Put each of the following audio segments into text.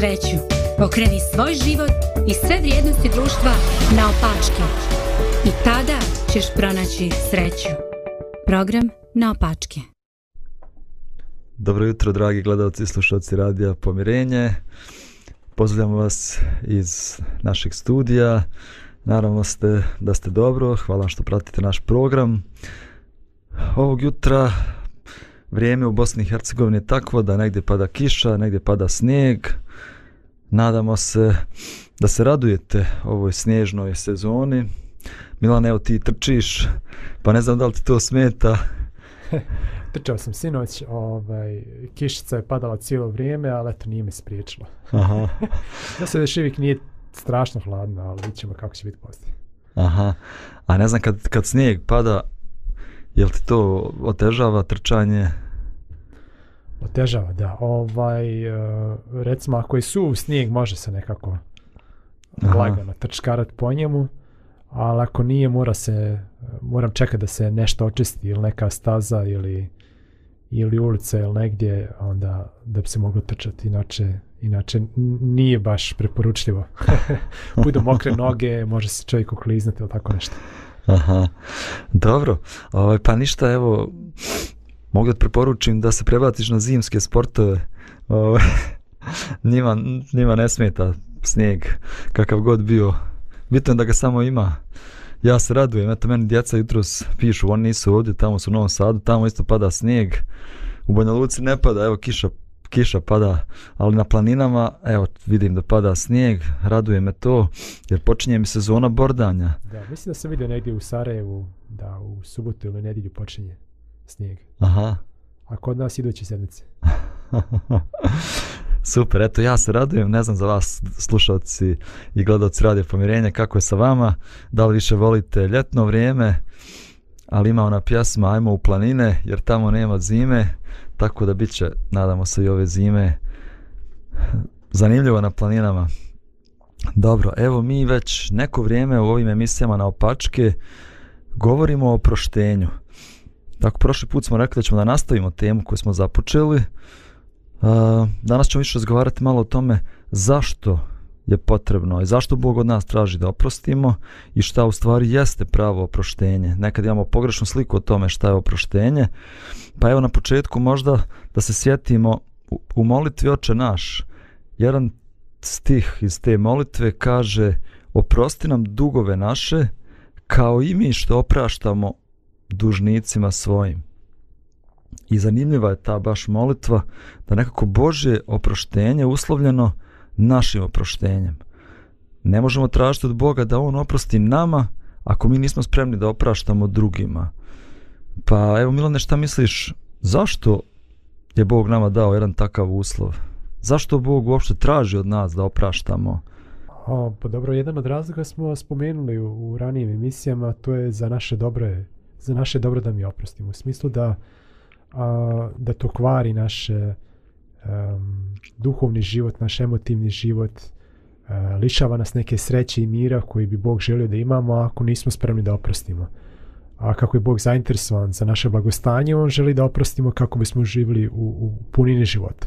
sreću. Pokreni svoj život i sve vrijednosti društva na opačke. I tada ćeš pronaći sreću. Program na opačke. Dobro jutro, dragi gledalci i slušalci Radija Pomirenje. Pozdravljamo vas iz našeg studija. Naravno ste da ste dobro. Hvala što pratite naš program. Ovog jutra vrijeme u Bosni i Hercegovini je takvo da negdje pada kiša, negdje pada snijeg. Uh, Nadamo se da se radujete ovoj snježnoj sezoni. Milan, evo ti trčiš, pa ne znam da li ti to smeta. Trčao sam sinoć, ovaj, kišica je padala cijelo vrijeme, ali eto nije me spriječilo. Aha. ja se još uvijek nije strašno hladno, ali vidit ćemo kako će biti poslije. Aha, a ne znam kad, kad snijeg pada, jel ti to otežava trčanje? Otežava, da. Ovaj, e, recimo, ako je suv snijeg, može se nekako Aha. lagano trčkarat po njemu, ali ako nije, mora se, moram čekati da se nešto očisti ili neka staza ili, ili ulica ili negdje, onda da bi se moglo trčati. Inače, inače nije baš preporučljivo. Budu mokre noge, može se čovjek ukliznati ili tako nešto. Aha. Dobro. Ovaj, pa ništa, evo, Mogu da preporučim da se prevratiš na zimske sportove. njima, njima ne smeta snijeg kakav god bio. Bitno je da ga samo ima. Ja se radujem, eto meni djeca jutro pišu, oni nisu ovdje, tamo su u Novom Sadu, tamo isto pada snijeg. U Banja Luci ne pada, evo kiša, kiša pada, ali na planinama, evo vidim da pada snijeg, raduje me to, jer počinje mi sezona bordanja. Da, mislim da sam vidio negdje u Sarajevu, da u subotu ili nedjelju počinje snijeg. Aha. A kod nas iduće sedmice. Super, eto ja se radujem, ne znam za vas slušalci i gledalci Radio Pomirenja kako je sa vama, da li više volite ljetno vrijeme, ali ima ona pjesma Ajmo u planine jer tamo nema zime, tako da bit će, nadamo se i ove zime, zanimljivo na planinama. Dobro, evo mi već neko vrijeme u ovim emisijama na opačke govorimo o proštenju. Tako, prošli put smo rekli da ćemo da nastavimo temu koju smo započeli. Uh, danas ćemo više razgovarati malo o tome zašto je potrebno i zašto Bog od nas traži da oprostimo i šta u stvari jeste pravo oproštenje. Nekad imamo pogrešnu sliku o tome šta je oproštenje. Pa evo na početku možda da se sjetimo u, u molitvi Oče naš. Jedan stih iz te molitve kaže oprosti nam dugove naše kao i mi što opraštamo dužnicima svojim. I zanimljiva je ta baš molitva da nekako Božje oproštenje uslovljeno našim oproštenjem. Ne možemo tražiti od Boga da On oprosti nama ako mi nismo spremni da opraštamo drugima. Pa evo Milane šta misliš, zašto je Bog nama dao jedan takav uslov? Zašto Bog uopšte traži od nas da opraštamo? O, pa dobro, jedan od razloga smo spomenuli u, u ranijim emisijama, to je za naše dobre za naše dobro da mi oprostimo. U smislu da, a, da to kvari naš um, duhovni život, naš emotivni život, a, e, lišava nas neke sreće i mira koji bi Bog želio da imamo ako nismo spremni da oprostimo. A kako je Bog zainteresovan za naše blagostanje, On želi da oprostimo kako bismo živili u, u punini života.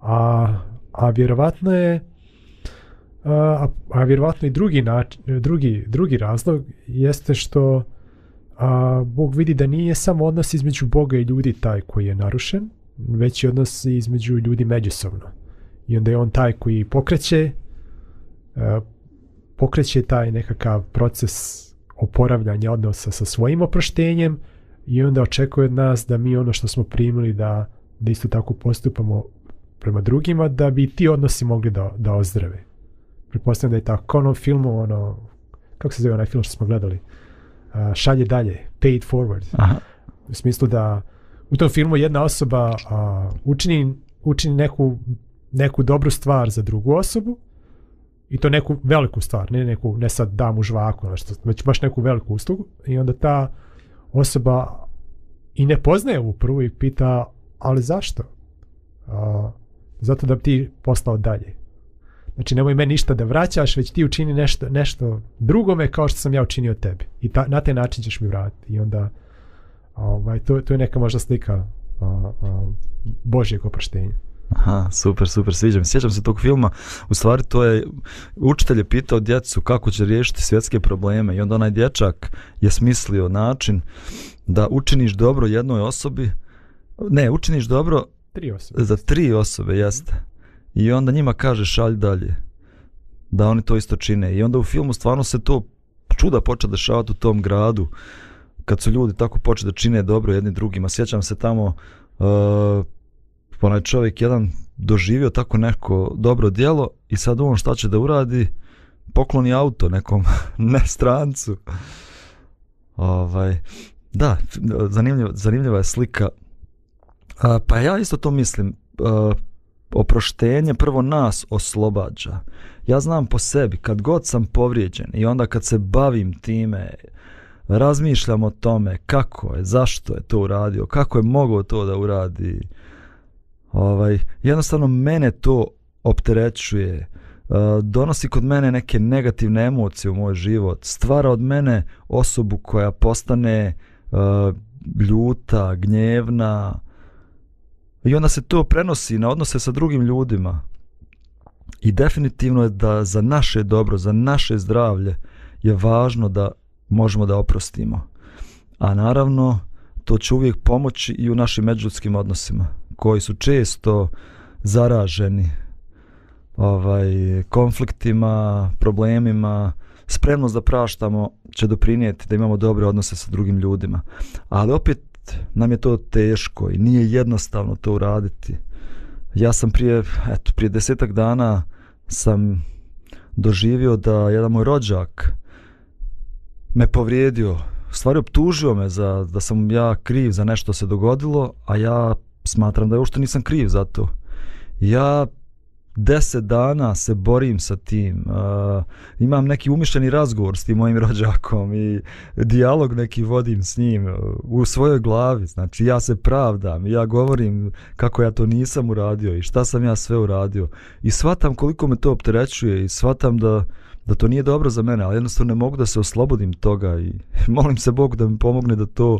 A, a vjerovatno je a, a vjerovatno i drugi, nači, drugi, drugi razlog jeste što a Bog vidi da nije samo odnos između Boga i ljudi taj koji je narušen, već i odnos između ljudi međusobno. I onda je on taj koji pokreće, a, e, pokreće taj nekakav proces oporavljanja odnosa sa svojim oproštenjem i onda očekuje od nas da mi ono što smo primili da, da isto tako postupamo prema drugima, da bi ti odnosi mogli da, da ozdrave. Pretpostavljam da je tako ono filmu, ono, kako se zove onaj film što smo gledali? Uh, uh, šalje dalje, paid forward. Aha. U smislu da u tom filmu jedna osoba uh, učini, učini neku, neku dobru stvar za drugu osobu i to neku veliku stvar, ne neku, ne sad dam u žvaku, nešto, već baš neku veliku uslugu i onda ta osoba i ne poznaje ovu prvu i pita, ali zašto? Uh, zato da bi ti postao dalje. Znači, nemoj meni ništa da vraćaš, već ti učini nešto, nešto drugome kao što sam ja učinio tebi. I ta, na taj način ćeš mi vratiti. I onda, ovaj, to, to je neka možda slika a, a, Božijeg oproštenja. Aha, super, super, sviđam. Sjećam se tog filma. U stvari, to je, učitelj je pitao djecu kako će riješiti svjetske probleme. I onda onaj dječak je smislio način da učiniš dobro jednoj osobi. Ne, učiniš dobro... Tri osobe. Za tri osobe, jeste. Mm -hmm i onda njima kaže šalj dalje da oni to isto čine i onda u filmu stvarno se to čuda poče dešavati u tom gradu kad su ljudi tako poče da čine dobro jedni drugima sjećam se tamo uh, onaj čovjek jedan doživio tako neko dobro djelo i sad on šta će da uradi pokloni auto nekom ne strancu ovaj da zanimljiva, zanimljiva je slika uh, pa ja isto to mislim uh, oproštenje prvo nas oslobađa. Ja znam po sebi, kad god sam povrijeđen i onda kad se bavim time, razmišljam o tome kako je, zašto je to uradio, kako je mogao to da uradi. Ovaj, jednostavno mene to opterećuje, eh, donosi kod mene neke negativne emocije u moj život, stvara od mene osobu koja postane eh, ljuta, gnjevna, uh, I onda se to prenosi na odnose sa drugim ljudima. I definitivno je da za naše dobro, za naše zdravlje je važno da možemo da oprostimo. A naravno, to će uvijek pomoći i u našim međudskim odnosima, koji su često zaraženi ovaj, konfliktima, problemima, spremnost da praštamo će doprinijeti da imamo dobre odnose sa drugim ljudima. Ali opet nam je to teško i nije jednostavno to uraditi. Ja sam prije, eto, prije desetak dana sam doživio da jedan moj rođak me povrijedio, stvari optužio me za, da sam ja kriv za nešto se dogodilo, a ja smatram da je ušte nisam kriv za to. Ja deset dana se borim sa tim. Uh, imam neki umišljeni razgovor s tim mojim rođakom i dijalog neki vodim s njim e, u svojoj glavi. Znači ja se pravdam, ja govorim kako ja to nisam uradio i šta sam ja sve uradio. I shvatam koliko me to opterećuje i shvatam da da to nije dobro za mene, ali jednostavno ne mogu da se oslobodim toga i molim se Bogu da mi pomogne da to,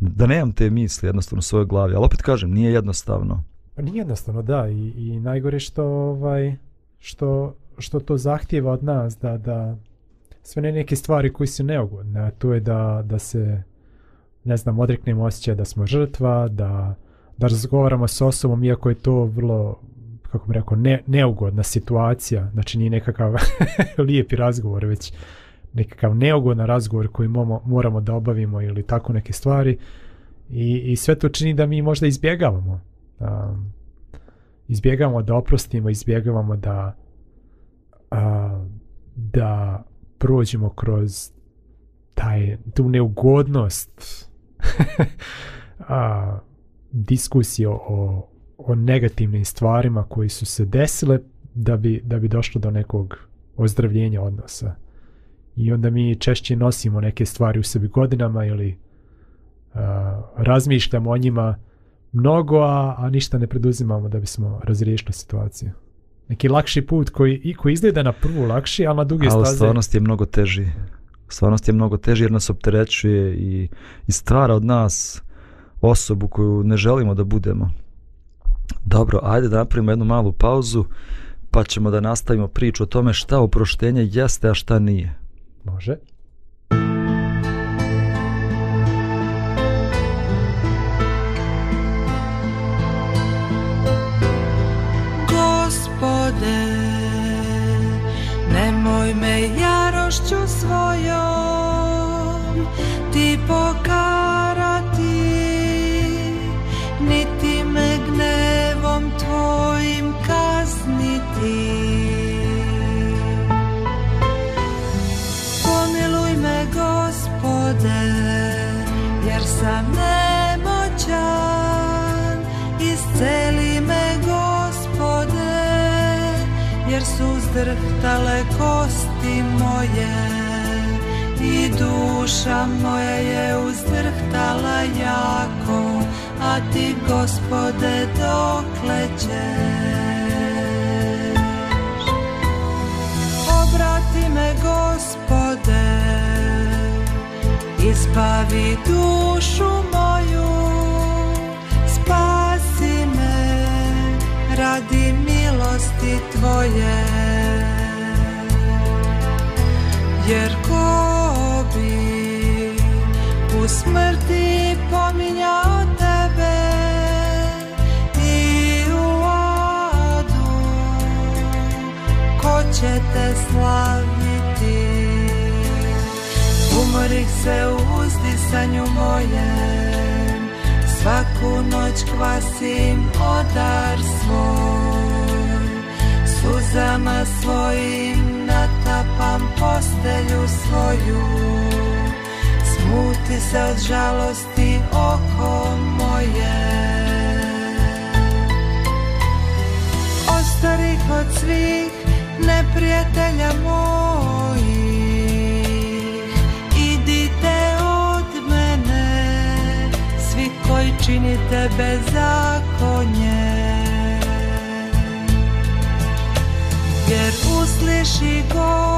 da nemam te misli jednostavno u svojoj glavi. Ali opet kažem, nije jednostavno. Pa nije jednostavno, da, i, i najgore što, ovaj, što, što to zahtjeva od nas, da, da sve ne neke stvari koji su neugodne, a to je da, da se, ne znam, odreknemo osjećaj da smo žrtva, da, da razgovaramo s osobom, iako je to vrlo, kako bi rekao, ne, neugodna situacija, znači nije nekakav lijepi razgovor, već nekakav neugodan razgovor koji momo, moramo da obavimo ili tako neke stvari, I, i sve to čini da mi možda izbjegavamo a, izbjegavamo da oprostimo, izbjegavamo da a, da prođemo kroz taj, tu neugodnost a, diskusije o, o negativnim stvarima koji su se desile da bi, da bi došlo do nekog ozdravljenja odnosa. I onda mi češće nosimo neke stvari u sebi godinama ili a, razmišljamo o njima, a, mnogo, a, a ništa ne preduzimamo da bismo razriješili situaciju. Neki lakši put koji, i koji izgleda na prvu lakši, ali na duge ali staze... Ali stvarnost je mnogo teži. Stvarnost je mnogo teži jer nas opterećuje i, i stvara od nas osobu koju ne želimo da budemo. Dobro, ajde da napravimo jednu malu pauzu pa ćemo da nastavimo priču o tome šta oproštenje jeste, a šta nije. Može. Može. drhtale kosti moje i duša moja je uzdrhtala jako, a ti gospode dokle ćeš? Obrati me gospode, izbavi dušu moju, spasi me radi milosti tvoje jer ko bi u smrti pominjao tebe i u adu ko će te slaviti umorih se u uzdisanju mojem svaku noć kvasim odar svoj suzama svojim čupam postelju svoju Smuti se od žalosti oko moje Ostari kod svih neprijatelja mojih Idite od mene Svi koji činite bezakonje Jer usliši govor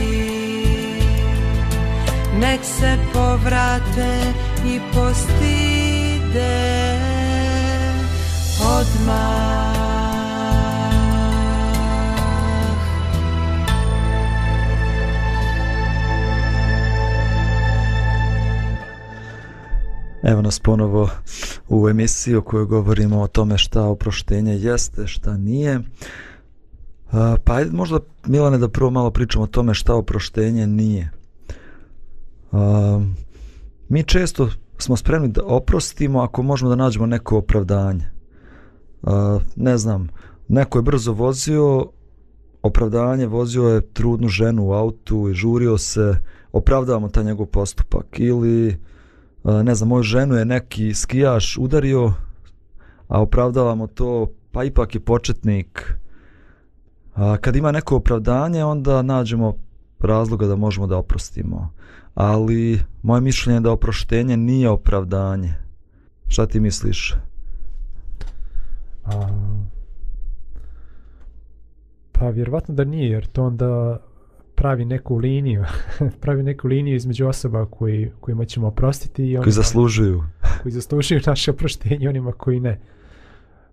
nek se povrate i postide odmah. Evo nas ponovo u emisiji o kojoj govorimo o tome šta oproštenje jeste, šta nije. Pa ajde možda, Milane, da prvo malo pričamo o tome šta oproštenje nije. Um, mi često smo spremni da oprostimo ako možemo da nađemo neko opravdanje. Uh, ne znam, neko je brzo vozio, opravdanje, vozio je trudnu ženu u autu i žurio se, opravdavamo ta njegov postupak. Ili, uh, ne znam, moju ženu je neki skijaš udario, a opravdavamo to, pa ipak je početnik. A uh, kad ima neko opravdanje, onda nađemo razloga da možemo da oprostimo. Ali moje mišljenje je da oproštenje nije opravdanje. Šta ti misliš? A, pa vjerovatno da nije, jer to onda pravi neku liniju, pravi neku liniju između osoba koji, kojima ćemo oprostiti i onima, koji zaslužuju. koji zaslužuju naše oproštenje onima koji ne.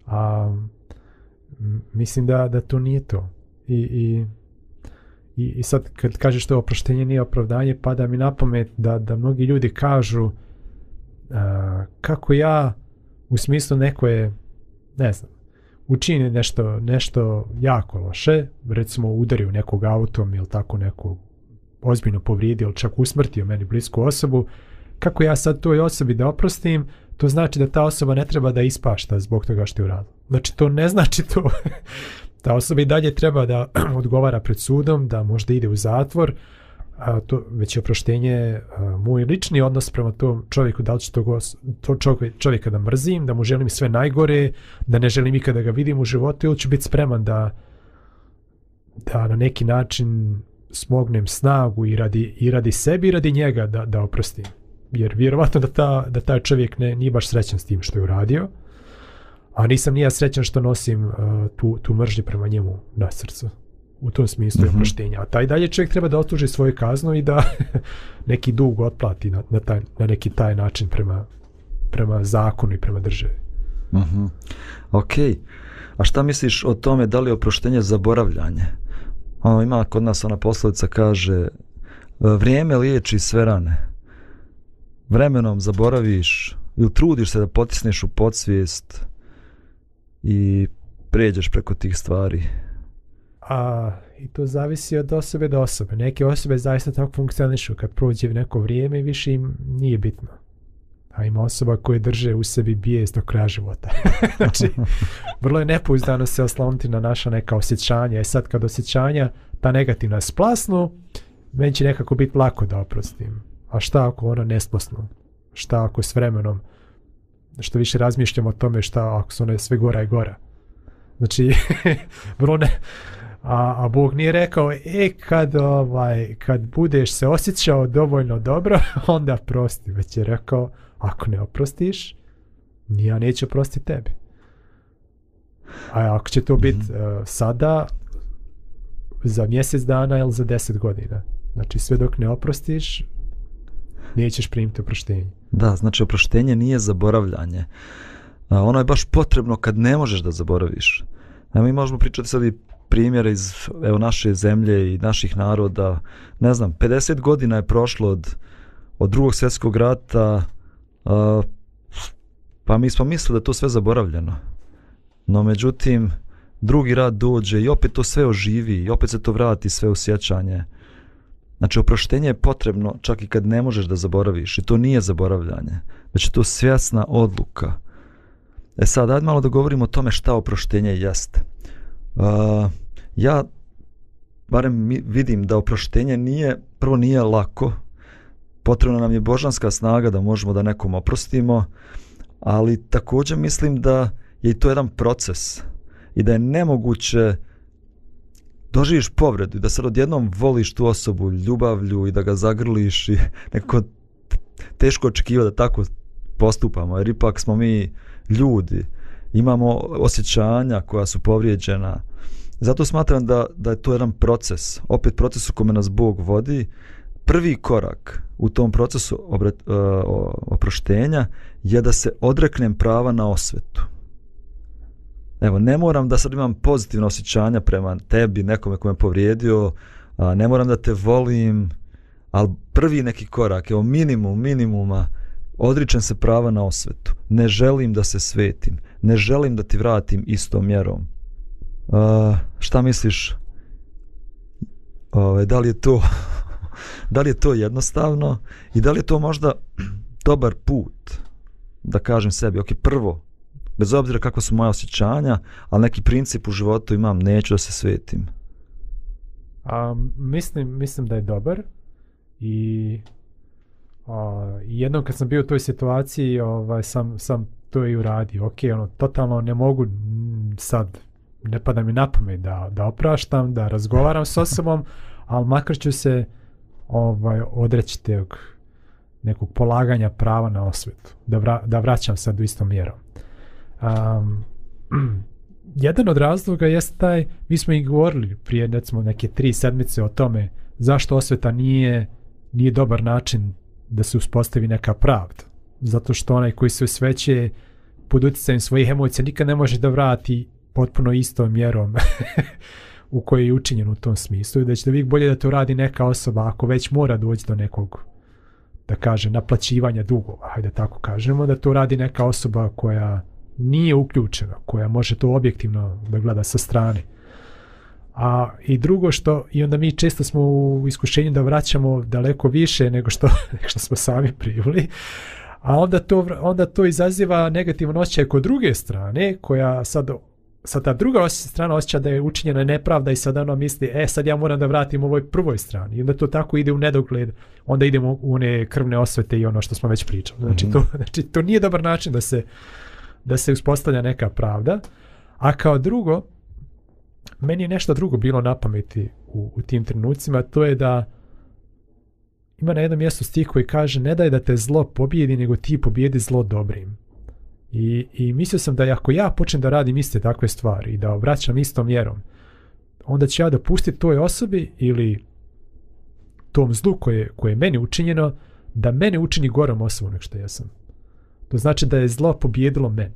A, mislim da da to nije to. I, i I, I sad kad kažeš da oproštenje nije opravdanje, pada mi na pamet da, da mnogi ljudi kažu uh, kako ja u smislu neko je, ne znam, učini nešto, nešto jako loše, recimo udari u nekog autom ili tako neko ozbiljno povrijedi ili čak usmrtio meni blisku osobu, kako ja sad toj osobi da oprostim, to znači da ta osoba ne treba da ispašta zbog toga što je uradila. Znači to ne znači to. ta osoba i dalje treba da odgovara pred sudom, da možda ide u zatvor, a to već je oproštenje a, moj lični odnos prema tom čovjeku, da li ću tog, to čovjeka da mrzim, da mu želim sve najgore, da ne želim ikada da ga vidim u životu ili ću biti spreman da da na neki način smognem snagu i radi, i radi sebi i radi njega da, da oprostim. Jer vjerovatno da, ta, da taj čovjek ne, nije baš srećan s tim što je uradio. Uh, a nisam nija srećan što nosim uh, tu, tu mržnju prema njemu na srcu. U tom smislu mm -hmm. je oproštenja. Mhm. A taj dalje čovjek treba da otuži svoju kaznu i da neki dug otplati na, na, taj, na neki taj način prema, prema zakonu i prema državi. Mm -hmm. Ok. A šta misliš o tome da li je oproštenje zaboravljanje? Ono, ima kod nas ona poslovica kaže e, vrijeme liječi sve rane. Vremenom zaboraviš ili trudiš se da potisneš u podsvijest, i pređeš preko tih stvari? A, I to zavisi od osobe do osobe. Neke osobe zaista tako funkcionišu. Kad prođe neko vrijeme, više im nije bitno. A ima osoba koje drže u sebi bijez do kraja života. znači, vrlo je nepouzdano se oslonti na naša neka osjećanja. I e sad kad osjećanja ta negativna splasnu, meni će nekako biti lako da oprostim. A šta ako ono nesplasnu? Šta ako s vremenom što više razmišljam o tome šta ako su one sve gora i gora. Znači, vrlo ne. A, a Bog nije rekao, e, kad, ovaj, kad budeš se osjećao dovoljno dobro, onda prosti. Već je rekao, ako ne oprostiš, ja neću oprostiti tebi. A ako će to mhm. biti mm e, -hmm. uh, sada, za mjesec dana ili za deset godina. Znači, sve dok ne oprostiš, nećeš primiti oproštenje. Da, znači oproštenje nije zaboravljanje. Ono je baš potrebno kad ne možeš da zaboraviš. A mi možemo pričati sad i primjere iz evo, naše zemlje i naših naroda. Ne znam, 50 godina je prošlo od, od drugog svjetskog rata, a, pa mi smo mislili da to sve zaboravljeno. No međutim, drugi rat dođe i opet to sve oživi i opet se to vrati sve u sjećanje. Uh, Znači, oproštenje je potrebno čak i kad ne možeš da zaboraviš. I to nije zaboravljanje, već je to svjasna odluka. E sad, ajde malo da govorimo o tome šta oproštenje jeste. Uh, ja barem vidim da oproštenje nije, prvo nije lako, potrebna nam je božanska snaga da možemo da nekom oprostimo, ali također mislim da je i to jedan proces i da je nemoguće uh, doživiš povredu i da sad odjednom voliš tu osobu, ljubavlju i da ga zagrliš i nekako teško očekiva da tako postupamo jer ipak smo mi ljudi, imamo osjećanja koja su povrijeđena. Zato smatram da, da je to jedan proces, opet proces u kome nas Bog vodi. Prvi korak u tom procesu obret, uh, oproštenja je da se odreknem prava na osvetu evo, ne moram da sad imam pozitivne osjećanja prema tebi, nekome ko me povrijedio, a, ne moram da te volim, ali prvi neki korak, evo, minimum, minimuma, odričem se prava na osvetu, ne želim da se svetim, ne želim da ti vratim istom mjerom. A, šta misliš? Ove, da li je to da li je to jednostavno i da li je to možda dobar put da kažem sebi, ok, prvo bez obzira kakva su moja osjećanja, ali neki princip u životu imam, neću da se svetim. A, mislim, mislim da je dobar i a, jednom kad sam bio u toj situaciji ovaj, sam, sam to i uradio. Ok, ono, totalno ne mogu sad, ne pada mi na pamet da, da opraštam, da razgovaram s osobom, ali makar ću se ovaj, odreći tijek, nekog polaganja prava na osvetu, da, vra, da vraćam sad u istom mjerom. Um, jedan od razloga jeste taj, mi smo i govorili prije recimo neke tri sedmice o tome zašto osveta nije, nije dobar način da se uspostavi neka pravda. Zato što onaj koji se sveće pod utjecajem svojih emocija nikad ne može da vrati potpuno istom mjerom u kojoj je učinjen u tom smislu i da će da bolje da to radi neka osoba ako već mora doći do nekog da kaže naplaćivanja dugova, hajde tako kažemo, da to radi neka osoba koja nije uključena, koja može to objektivno da gleda sa strane. A i drugo što, i onda mi često smo u iskušenju da vraćamo daleko više nego što, nego što smo sami privili, a onda to, onda to izaziva negativan osjećaj kod druge strane, koja sad sa ta druga strana osjeća da je učinjena nepravda i sad ona misli, e sad ja moram da vratim ovoj prvoj strani. I onda to tako ide u nedogled, onda idemo u one krvne osvete i ono što smo već pričali. Znači mhm. to, znači to nije dobar način da se, uh, da se uspostavlja neka pravda. A kao drugo, meni je nešto drugo bilo na pameti u, u tim trenucima, to je da ima na jednom mjestu stih koji kaže ne daj da te zlo pobijedi, nego ti pobijedi zlo dobrim. I, I mislio sam da ako ja počnem da radim iste takve stvari i da obraćam istom mjerom, onda ću ja dopustiti toj osobi ili tom zlu koje, koje je meni učinjeno, da mene učini gorom osobom nek što jesam. To znači da je zlo pobjedilo mene.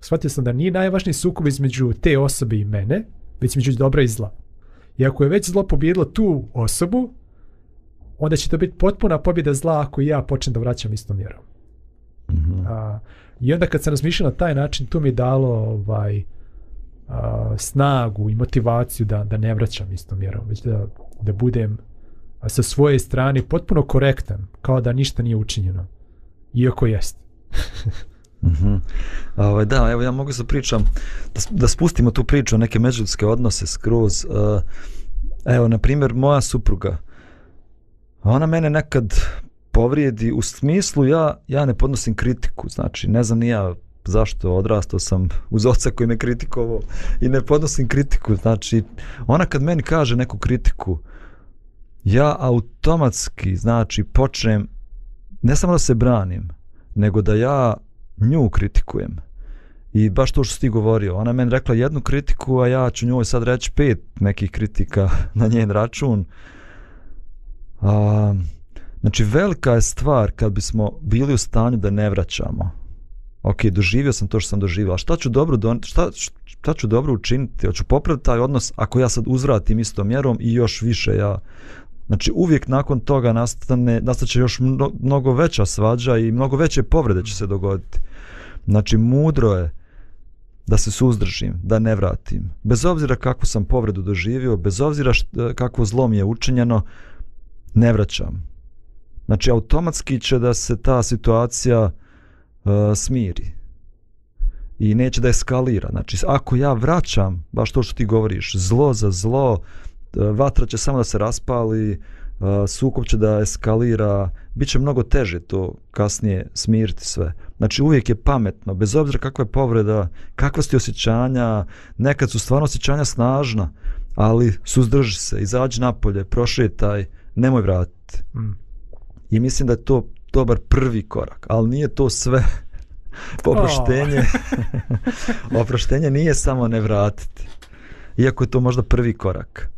Shvatio sam da nije najvažniji sukob između te osobe i mene, već između dobra i zla. I ako je već zlo pobjedilo tu osobu, onda će to biti potpuna pobjeda zla ako ja počnem da vraćam istom mjerom. Mm -hmm. a, I onda kad sam razmišljao na taj način, to mi je dalo ovaj, a, snagu i motivaciju da, da ne vraćam istom mjerom, već da, da budem a, sa svoje strane potpuno korektan, kao da ništa nije učinjeno. Mm iako jest. Mhm. Ovaj da, evo ja mogu da pričam da da spustimo tu priču o neke međuljudske odnose skroz. Eh, evo na primjer moja supruga. Ona mene nekad povrijedi u smislu ja ja ne podnosim kritiku, znači ne znam ni ja zašto odrastao sam uz oca koji me kritikovao i ne podnosim kritiku, znači ona kad meni kaže neku kritiku ja automatski znači počnem ne samo da se branim, nego da ja nju kritikujem. I baš to što si ti govorio, ona meni rekla jednu kritiku, a ja ću njoj sad reći pet nekih kritika na njen račun. A, znači, velika je stvar kad bismo bili u stanju da ne vraćamo. Ok, doživio sam to što sam doživio, a šta ću dobro, don šta, šta ću dobro učiniti? Hoću popraviti taj odnos ako ja sad uzvratim istom mjerom i još više ja Znači uvijek nakon toga nastane, nastaće još mnogo veća svađa i mnogo veće povrede će se mhm. dogoditi. Znači mudro je da se suzdržim, da ne vratim. Bez obzira kako sam povredu doživio, bez obzira e, kako zlo mi je učinjeno, ne vraćam. Znači automatski će da se ta situacija uh, smiri i neće da eskalira. Znači ako ja vraćam, baš to što ti govoriš, zlo za zlo, uh, E, vatra će samo da se raspali, e, sukob će da eskalira, bit će mnogo teže to kasnije smiriti sve. Znači uvijek je pametno, bez obzira kakva je povreda, kakva su ti osjećanja, nekad su stvarno osjećanja snažna, ali suzdrži se, izađi napolje, prošetaj, nemoj vratiti. Mm. I mislim da je to dobar prvi korak, ali nije to sve oproštenje. Oh. oproštenje nije samo ne vratiti, iako je to možda prvi korak. Mm.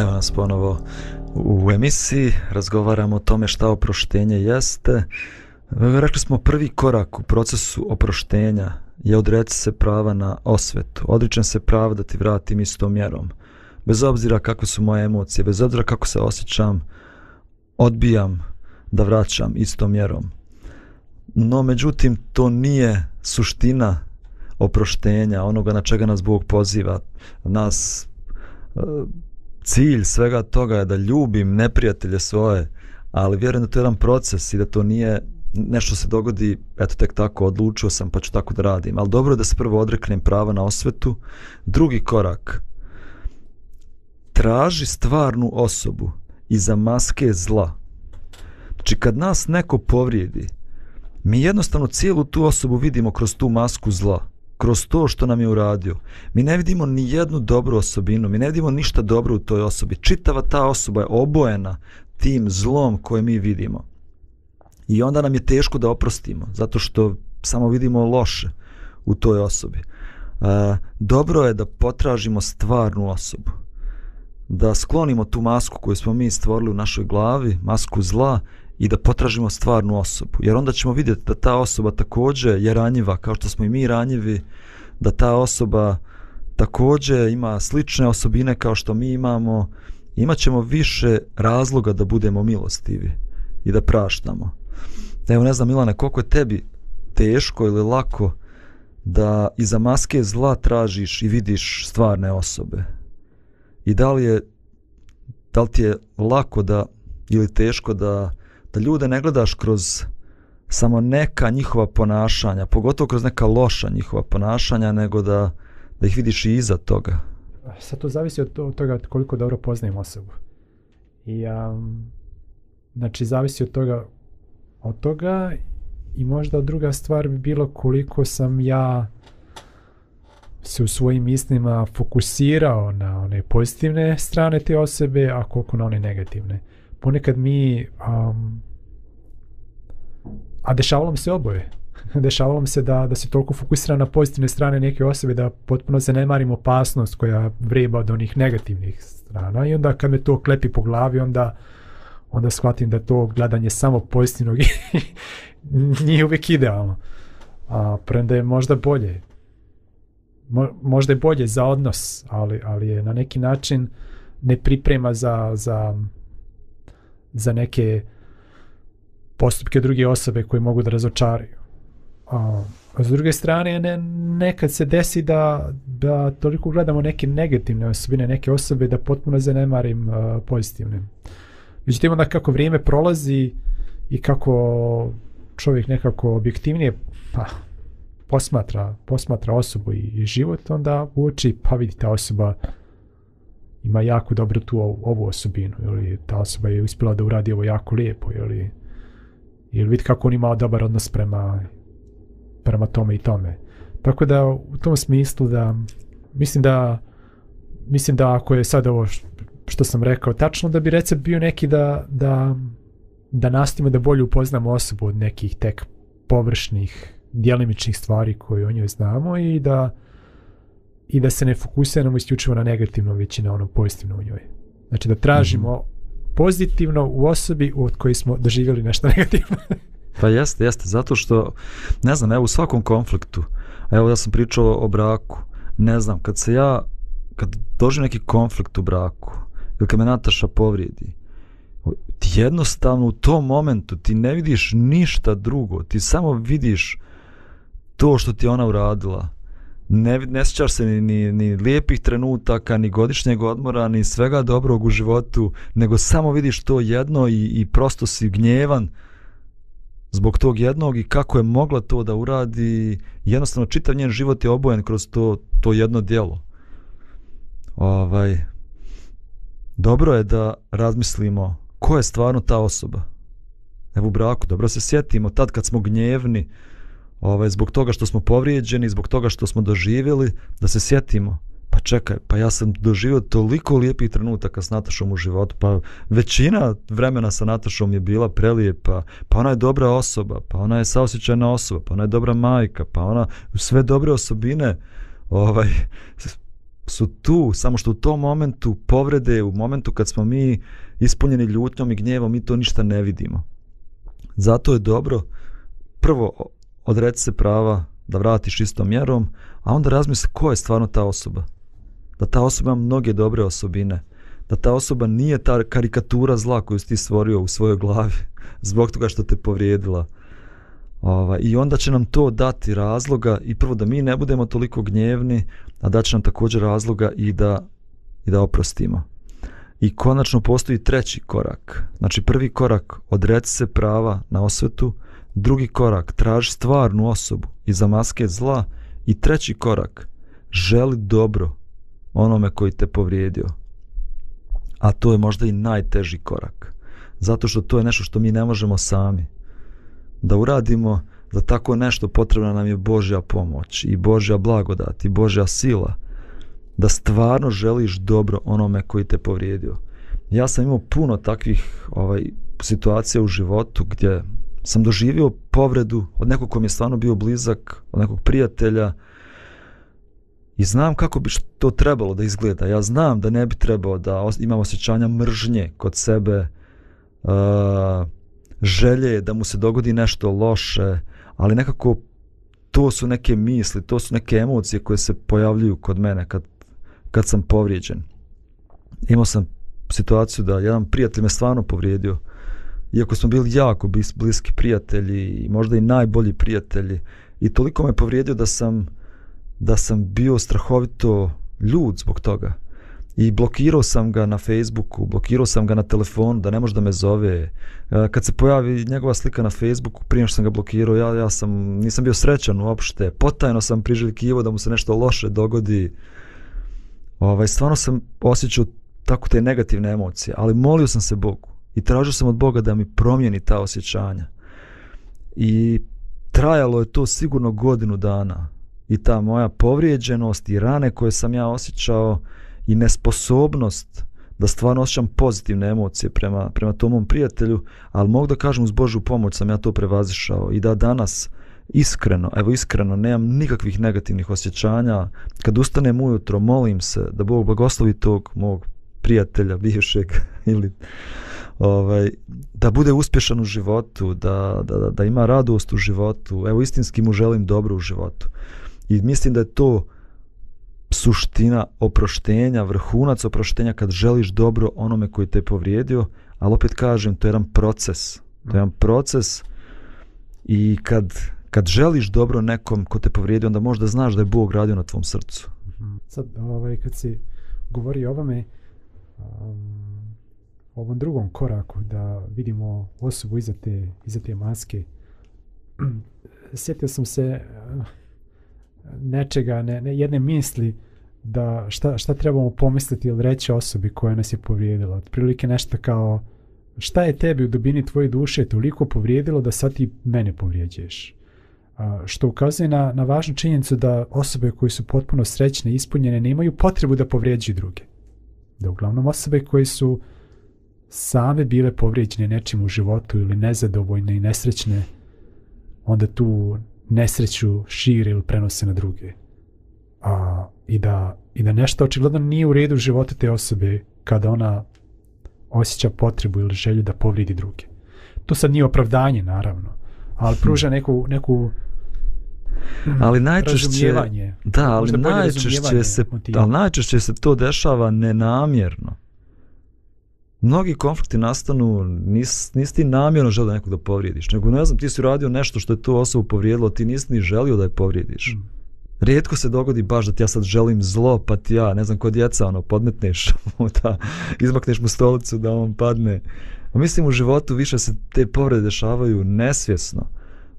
Evo nas ponovo u emisiji, razgovaramo o tome šta oproštenje jeste. Rekli smo prvi korak u procesu oproštenja je odreći se prava na osvetu. Odričem se prava da ti vratim istom mjerom. Bez obzira kakve su moje emocije, bez obzira kako se osjećam, odbijam da vraćam istom mjerom. No, međutim, to nije suština oproštenja, onoga na čega nas Bog poziva. Nas uh, cilj svega toga je da ljubim neprijatelje svoje, ali vjerujem da to je jedan proces i da to nije nešto se dogodi, eto tek tako, odlučio sam pa ću tako da radim. Ali dobro je da se prvo odreknem prava na osvetu. Drugi korak, traži stvarnu osobu iza maske zla. Znači kad nas neko povrijedi, mi jednostavno cijelu tu osobu vidimo kroz tu masku zla kroz to što nam je uradio, mi ne vidimo ni jednu dobru osobinu, mi ne vidimo ništa dobro u toj osobi. Čitava ta osoba je obojena tim zlom koje mi vidimo. I onda nam je teško da oprostimo, zato što samo vidimo loše u toj osobi. E, dobro je da potražimo stvarnu osobu. Da sklonimo tu masku koju smo mi stvorili u našoj glavi, masku zla, i da potražimo stvarnu osobu. Jer onda ćemo vidjeti da ta osoba također je ranjiva, kao što smo i mi ranjivi, da ta osoba također ima slične osobine kao što mi imamo. Imaćemo više razloga da budemo milostivi i da praštamo. Evo ne znam Milane, koliko je tebi teško ili lako da iza maske zla tražiš i vidiš stvarne osobe? I da li je da li ti je lako da ili teško da ljude ne gledaš kroz samo neka njihova ponašanja, pogotovo kroz neka loša njihova ponašanja, nego da, da ih vidiš i iza toga. Sad to zavisi od toga koliko dobro poznajem osobu. I, um, znači, zavisi od toga, od toga i možda druga stvar bi bilo koliko sam ja se u svojim mislima fokusirao na one pozitivne strane te osobe, a koliko na one negativne. Ponekad mi um, a dešavalo mi se oboje. dešavalo mi se da, da se toliko fokusira na pozitivne strane neke osobe da potpuno zanemarim opasnost koja vreba od onih negativnih strana i onda kad me to klepi po glavi onda onda shvatim da to gledanje samo pozitivnog nije uvijek idealno. A, premda je možda bolje. Mo, možda je bolje za odnos, ali, ali je na neki način ne priprema za, za, za neke uh, postupke druge osobe koje mogu da razočaraju. A, a s druge strane, ne, nekad se desi da, da toliko gledamo neke negativne osobine, neke osobe da potpuno zanemarim uh, pozitivne. Međutim, onda kako vrijeme prolazi i kako čovjek nekako objektivnije pa, posmatra, posmatra osobu i, i život, onda uoči pa vidi ta osoba ima jako dobro tu ovu, ovu osobinu ili ta osoba je uspjela da uradi ovo jako lijepo ili je Jer vidi kako on ima dobar odnos prema, prema tome i tome. Tako da u tom smislu da mislim da mislim da ako je sad ovo što sam rekao tačno da bi recept bio neki da da da nastimo da bolje upoznamo osobu od nekih tek površnih djelimičnih stvari koje o njoj znamo i da i da se ne fokusiramo isključivo na negativno već i na ono pozitivno u njoj. Znači da tražimo mm -hmm pozitivno u osobi od koje smo doživjeli nešto negativno. pa jeste, jeste, zato što, ne znam, evo u svakom konfliktu, evo ja sam pričao o braku, ne znam, kad se ja, kad dođe neki konflikt u braku, ili kad me Nataša povrijedi, ti jednostavno u tom momentu ti ne vidiš ništa drugo, ti samo vidiš to što ti ona uradila, ne, ne sjećaš se ni, ni, ni lijepih trenutaka, ni godišnjeg odmora, ni svega dobrog u životu, nego samo vidiš to jedno i, i prosto si gnjevan zbog tog jednog i kako je mogla to da uradi. Jednostavno, čitav njen život je obojen kroz to, to jedno dijelo. Ovaj, dobro je da razmislimo ko je stvarno ta osoba. Evo u braku, dobro se sjetimo, tad kad smo gnjevni, ovaj, zbog toga što smo povrijeđeni, zbog toga što smo doživjeli, da se sjetimo. Pa čekaj, pa ja sam doživio toliko lijepih trenutaka s Natašom u životu, pa većina vremena sa Natašom je bila prelijepa, pa ona je dobra osoba, pa ona je saosjećajna osoba, pa ona je dobra majka, pa ona sve dobre osobine ovaj, su tu, samo što u tom momentu povrede, u momentu kad smo mi ispunjeni ljutnjom i gnjevom, mi to ništa ne vidimo. Zato je dobro prvo odreci se prava da vratiš istom mjerom, a onda razmisli ko je stvarno ta osoba. Da ta osoba ima mnoge dobre osobine. Da ta osoba nije ta karikatura zla koju si ti stvorio u svojoj glavi zbog toga što te povrijedila. Ova, I onda će nam to dati razloga i prvo da mi ne budemo toliko gnjevni, a da će nam također razloga i da, i da oprostimo. I konačno postoji treći korak. Znači prvi korak, odreci se prava na osvetu, drugi korak traži stvarnu osobu iza maske zla i treći korak želi dobro onome koji te povrijedio. A to je možda i najteži korak. Zato što to je nešto što mi ne možemo sami da uradimo za tako nešto potrebna nam je Božja pomoć i Božja blagodat i Božja sila da stvarno želiš dobro onome koji te povrijedio. Ja sam imao puno takvih ovaj situacija u životu gdje sam doživio povredu od nekog kom je stvarno bio blizak, od nekog prijatelja i znam kako bi to trebalo da izgleda. Ja znam da ne bi trebao da imam osjećanja mržnje kod sebe, uh, želje da mu se dogodi nešto loše, ali nekako to su neke misli, to su neke emocije koje se pojavljuju kod mene kad, kad sam povrijeđen. Imao sam situaciju da jedan prijatelj me stvarno povrijedio, iako smo bili jako bliski prijatelji i možda i najbolji prijatelji i toliko me povrijedio da sam da sam bio strahovito ljud zbog toga i blokirao sam ga na Facebooku blokirao sam ga na telefon da ne može da me zove e, kad se pojavi njegova slika na Facebooku prije što sam ga blokirao ja, ja sam nisam bio srećan uopšte potajno sam priželjkivo da mu se nešto loše dogodi ovaj, stvarno sam osjećao tako te negativne emocije ali molio sam se Bogu I tražio sam od Boga da mi promijeni ta osjećanja. I trajalo je to sigurno godinu dana. I ta moja povrijeđenost i rane koje sam ja osjećao i nesposobnost da stvarno osjećam pozitivne emocije prema, prema tom mom prijatelju, ali mogu da kažem uz Božu pomoć sam ja to prevazišao i da danas iskreno, evo iskreno, nemam nikakvih negativnih osjećanja. Kad ustanem ujutro, molim se da Bog blagoslovi tog mog prijatelja, bivšeg ili ovaj, da bude uspješan u životu, da, da, da ima radost u životu, evo istinski mu želim dobro u životu. I mislim da je to suština oproštenja, vrhunac oproštenja kad želiš dobro onome koji te povrijedio, ali opet kažem, to je jedan proces. To je jedan proces i kad, kad želiš dobro nekom ko te povrijedi, onda možda znaš da je Bog radio na tvom srcu. Mhm. Sad, ovaj, kad si govori o ovome, um, ovom drugom koraku da vidimo osobu iza te, iza te maske, sjetio sam se eh, nečega, ne, ne, jedne misli da šta, šta trebamo pomisliti ili reći osobi koja nas je povrijedila. Otprilike nešto kao šta je tebi u dubini tvoje duše toliko povrijedilo da sad ti mene povrijeđeš. A, što ukazuje na, na važnu činjenicu da osobe koje su potpuno srećne i ispunjene ne imaju potrebu da povrijeđu druge. Da uglavnom osobe koje su uh, same bile povrijeđene nečim u životu ili nezadovoljne i nesrećne, onda tu nesreću šire ili prenose na druge. A, i, da, I da nešto očigledno nije u redu u životu te osobe kada ona osjeća potrebu ili želju da povridi druge. To sad nije opravdanje, naravno, ali hm. pruža neku, neku hm, ali najčešće, da, ali najčešće, se, ali najčešće se to dešava nenamjerno mnogi konflikti nastanu, nis, nisi ti namjerno želio nekog da povrijediš, nego ne znam, ti si uradio nešto što je tu osobu povrijedilo, ti nisi ni želio da je povrijediš. Mm. Rijetko se dogodi baš da ti ja sad želim zlo, pa ti ja, ne znam, kod djeca, ono, podmetneš mu ta, ono, izmakneš mu stolicu da on padne. A mislim, u životu više se te povrede dešavaju nesvjesno.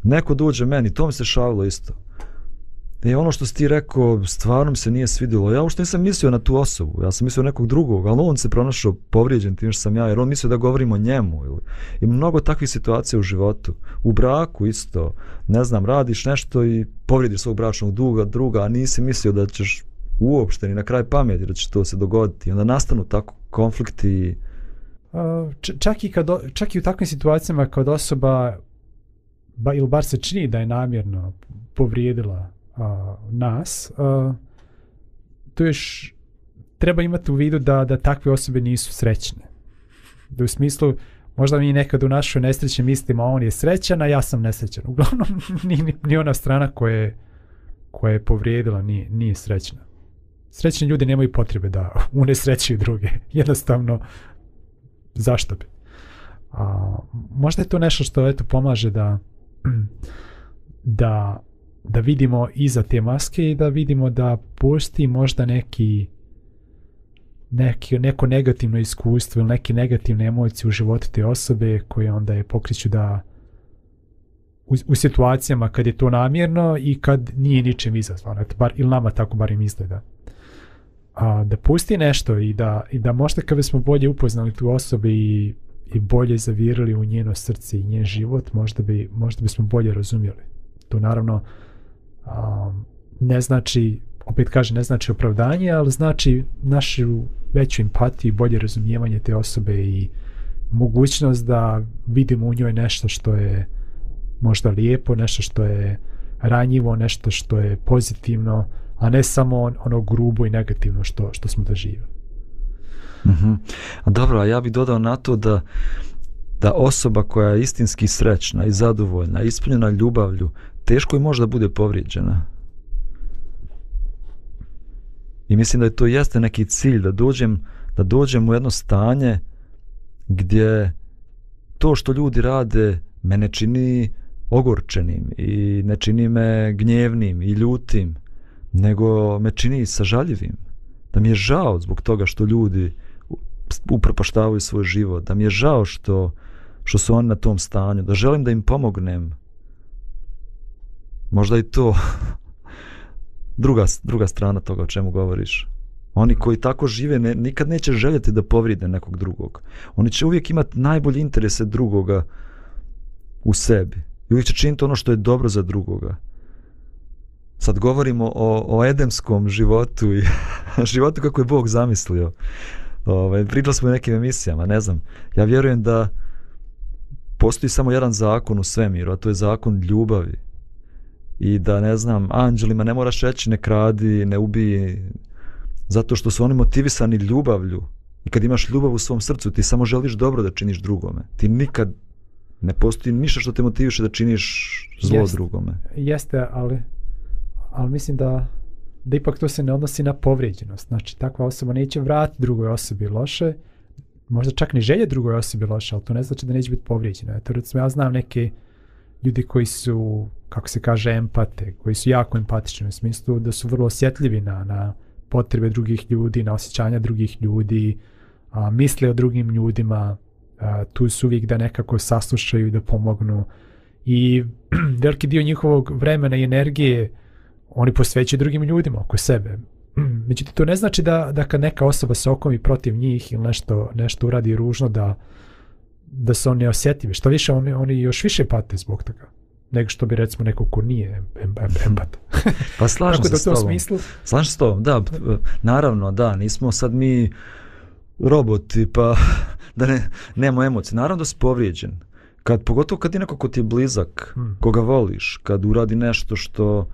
Neko dođe meni, to mi se šavilo isto. E, ono što si ti rekao, stvarno mi se nije svidilo. Ja uopšte nisam mislio na tu osobu, ja sam mislio nekog drugog, ali on se pronašao povrijeđen tim što sam ja, jer on mislio da govorim o njemu. Ili. I mnogo takvih situacija u životu. U braku isto, ne znam, radiš nešto i povrijediš svog bračnog duga, druga, a nisi mislio da ćeš uopšte ni na kraj pameti da će to se dogoditi. I onda nastanu tako konflikti. I... čak, i kad, čak i u takvim situacijama kad osoba, ba, ili bar se čini da je namjerno povrijedila uh, nas, uh, tu još treba imati u vidu da da takve osobe nisu srećne. Da u smislu, možda mi nekad u našoj nesrećnim mislima on je srećan, a ja sam nesrećan. Uglavnom, ni, ni ona strana koja je, koja je povrijedila nije, nije srećna. Srećni ljudi nemaju potrebe da unesrećuju druge. Jednostavno, zašto bi? A, možda je to nešto što eto pomaže da da da vidimo iza te maske i da vidimo da postoji možda neki, neki neko negativno iskustvo ili neke negativne emocije u životu te osobe koje onda je pokriću da u, u situacijama kad je to namjerno i kad nije ničem izazvano, eto bar ili nama tako bar im izgleda. A, da pusti nešto i da, i da možda kada smo bolje upoznali tu osobu i, i bolje zavirili u njeno srce i njen život, možda, bi, možda bismo bolje razumjeli. To naravno, ne znači, opet kaže, ne znači opravdanje, ali znači našu veću empatiju, bolje razumijevanje te osobe i mogućnost da vidimo u njoj nešto što je možda lijepo, nešto što je ranjivo, nešto što je pozitivno, a ne samo ono grubo i negativno što, što smo da živimo. Mm -hmm. Dobro, a ja bih dodao na to da da osoba koja je istinski srećna i zadovoljna, ispunjena ljubavlju, teško je možda bude povrijeđena. I mislim da je to jeste neki cilj da dođem, da dođem u jedno stanje gdje to što ljudi rade mene čini ogorčenim i ne čini me gnjevnim i ljutim, nego me čini sažaljivim. Da mi je žao zbog toga što ljudi upropaštavaju svoj život, da mi je žao što, što su oni na tom stanju, da želim da im pomognem, možda i to druga, druga strana toga o čemu govoriš. Oni koji tako žive ne, nikad neće željeti da povride nekog drugog. Oni će uvijek imati najbolje interese drugoga u sebi. I uvijek će činiti ono što je dobro za drugoga. Sad govorimo o, o edemskom životu i životu kako je Bog zamislio. Ove, ovaj, pričali smo u nekim emisijama, ne znam. Ja vjerujem da postoji samo jedan zakon u svemiru, a to je zakon ljubavi i da ne znam, anđelima ne moraš reći ne kradi, ne ubiji, zato što su oni motivisani ljubavlju. I kad imaš ljubav u svom srcu, ti samo želiš dobro da činiš drugome. Ti nikad ne postoji ništa što te motiviše da činiš zlo Jest, drugome. Jeste, ali, ali mislim da, da ipak to se ne odnosi na povrijeđenost. Znači, takva osoba neće vrati drugoj osobi loše, možda čak ne želje drugoj osobi loše, ali to ne znači da neće biti povrijeđena. Ja, to recimo, ja znam neke uh, ljudi koji su kako se kaže empate, koji su jako empatični u smislu da su vrlo osjetljivi na, na potrebe drugih ljudi, na osjećanja drugih ljudi, a, misle o drugim ljudima, a, tu su uvijek da nekako saslušaju i da pomognu. I veliki dio njihovog vremena i energije oni posvećaju drugim ljudima oko sebe. Međutim, to ne znači da, da kad neka osoba se okomi protiv njih ili nešto, nešto uradi ružno, da, da se on ne osjetive. Što više, oni, oni još više pate zbog toga nego što bi recimo neko ko nije empat. pa slažem se s tobom. Slažem se s tobom, da. Naravno, da, nismo sad mi roboti, pa da ne, nemo emocije. Naravno da si povrijeđen. Kad, pogotovo kad je neko ko ti je blizak, hmm. koga voliš, kad uradi nešto što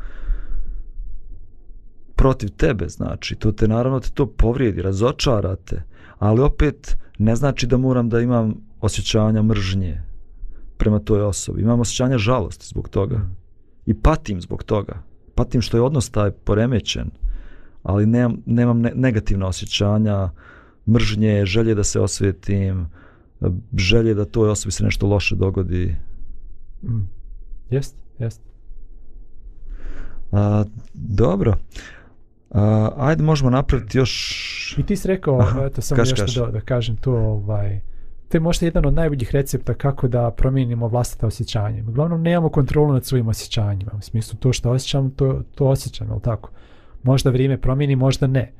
protiv tebe, znači, to te naravno te to povrijedi, razočara te, ali opet ne znači da moram da imam osjećanja mržnje prema toj osobi. Imam osjećanja žalosti zbog toga. I patim zbog toga. Patim što je odnos taj poremećen, ali nemam, nemam ne, negativna osjećanja, mržnje, želje da se osvijetim, želje da toj osobi se nešto loše dogodi. Jeste, mm. jeste. A, dobro. A, ajde, možemo napraviti još... I ti si rekao, Aha, eto, samo još da, da kažem to, ovaj, uh, to je možda jedan od najboljih recepta kako da promijenimo vlastite osjećanje. Uglavnom, nemamo kontrolu nad svojim osjećanjima. U smislu, to što osjećam, to, to osjećam, je tako? Možda vrijeme promijeni, možda ne.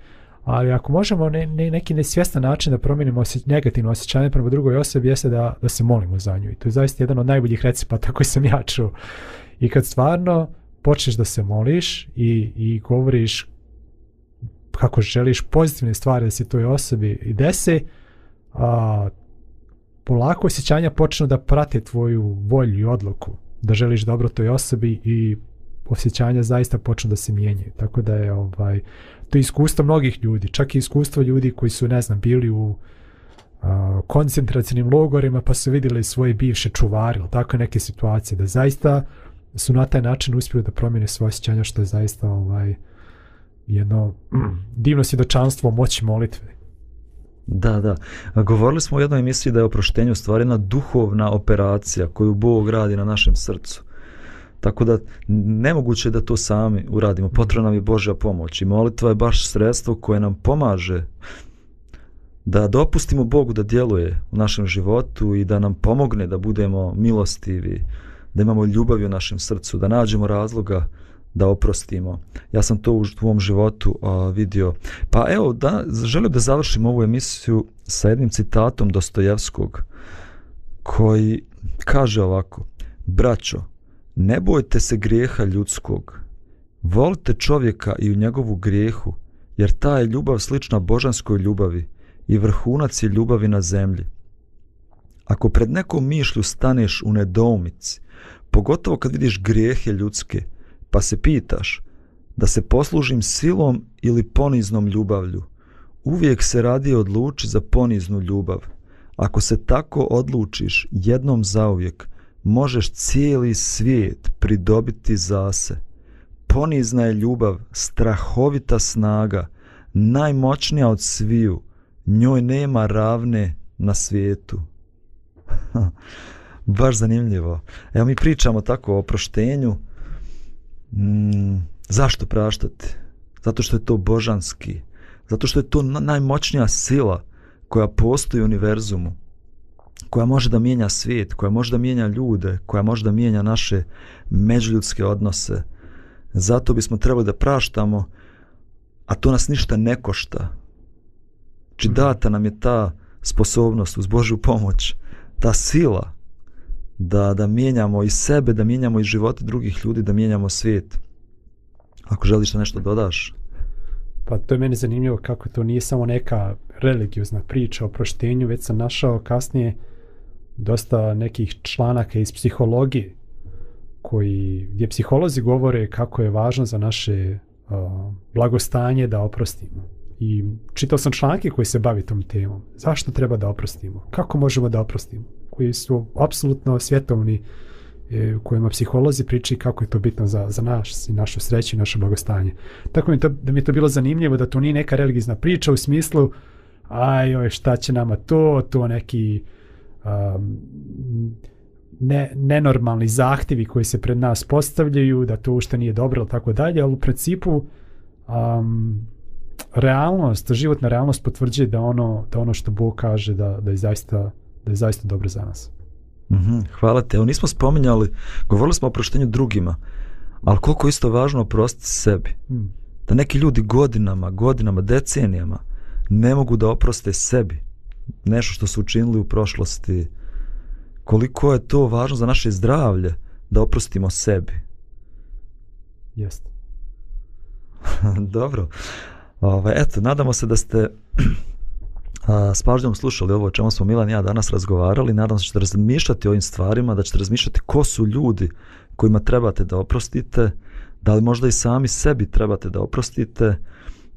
Ali ako možemo ne, ne, neki nesvjestan način da promijenimo osjeć, negativno osjećanje prema drugoj osobi, jeste da, da se molimo za nju. I to je zaista jedan od najboljih recepta koji sam ja čuo. I kad stvarno počneš da se moliš i, i govoriš kako želiš pozitivne stvari da se toj osobi i dese, a, polako osjećanja počnu da prate tvoju volju i odluku da želiš dobro toj osobi i osjećanja zaista počnu da se mijenjaju. Tako da je ovaj to je iskustvo mnogih ljudi, čak i iskustvo ljudi koji su, ne znam, bili u koncentracijnim logorima pa su vidjeli svoje bivše čuvari ili tako neke situacije da zaista su na taj način uspjeli da promijene svoje osjećanja što je zaista ovaj jedno divno svjedočanstvo moći molitve Da, da. Govorili smo u jednoj emisiji da je oproštenje u stvari jedna duhovna operacija koju Bog radi na našem srcu. Tako da nemoguće je da to sami uradimo. Potrebna nam je Božja pomoć i molitva je baš sredstvo koje nam pomaže da dopustimo Bogu da djeluje u našem životu i da nam pomogne da budemo milostivi, da imamo ljubavi u našem srcu, da nađemo razloga uh, da oprostimo. Ja sam to u tvom životu a, vidio. Pa evo, da, želim da završim ovu emisiju sa jednim citatom Dostojevskog koji kaže ovako Braćo, ne bojte se grijeha ljudskog. Volite čovjeka i u njegovu grijehu, jer ta je ljubav slična božanskoj ljubavi i vrhunac je ljubavi na zemlji. Ako pred nekom mišlju staneš u nedoumici, pogotovo kad vidiš grijehe ljudske, pa se pitaš da se poslužim silom ili poniznom ljubavlju. Uvijek se radi odluči za poniznu ljubav. Ako se tako odlučiš jednom zauvijek, možeš cijeli svijet pridobiti za se. Ponizna je ljubav, strahovita snaga, najmoćnija od sviju, njoj nema ravne na svijetu. Baš zanimljivo. Evo mi pričamo tako o proštenju, Mm, zašto praštati? Zato što je to božanski. Zato što je to najmoćnija sila koja postoji u univerzumu. Koja može da mijenja svijet, koja može da mijenja ljude, koja može da mijenja naše međuljudske odnose. Zato bismo trebali da praštamo, a to nas ništa ne košta. Či znači, mhm. data nam je ta sposobnost uz Božju pomoć, ta sila da, da mijenjamo i sebe, da mijenjamo i živote drugih ljudi, da mijenjamo svijet. Ako želiš da nešto dodaš. Pa to je meni zanimljivo kako to nije samo neka religiozna priča o proštenju, već sam našao kasnije dosta nekih članaka iz psihologije koji, gdje psiholozi govore kako je važno za naše uh, blagostanje da oprostimo. I čitao sam članke koji se bavi tom temom. Zašto treba da oprostimo? Kako možemo da oprostimo? koji su apsolutno svjetovni e, kojima psiholozi pričaju kako je to bitno za, za naš i našu sreću i naše blagostanje. Tako mi to, da mi je to bilo zanimljivo da to nije neka religijzna priča u smislu aj joj šta će nama to, to neki um, ne, nenormalni zahtjevi koji se pred nas postavljaju, da to ušte nije dobro ili tako dalje, ali u principu um, realnost, životna realnost potvrđuje da ono, da ono što Bog kaže da, da je zaista uh, da je zaista dobro za nas. Mm -hmm, hvala te. Evo nismo spominjali, govorili smo o proštenju drugima, ali koliko isto važno oprostiti sebi. Mm. Da neki ljudi godinama, godinama, decenijama ne mogu da oproste sebi nešto što su učinili u prošlosti. Koliko je to važno za naše zdravlje da oprostimo sebi. Jeste. Dobro. Ove, ovaj, eto, nadamo se da ste s pažnjom slušali ovo o čemu smo Milan i ja danas razgovarali. Nadam se da ćete razmišljati o ovim stvarima, da ćete razmišljati ko su ljudi kojima trebate da oprostite, da li možda i sami sebi trebate da oprostite,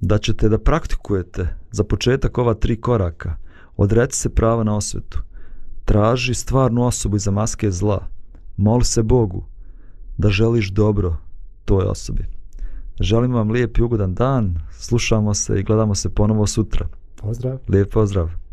da ćete da praktikujete za početak ova tri koraka. Odreci se prava na osvetu. Traži stvarnu osobu iza maske zla. Moli se Bogu da želiš dobro toj osobi. Želim vam lijep i ugodan dan. Slušamo se i gledamo se ponovo sutra. Pozdrav. Lijep pozdrav.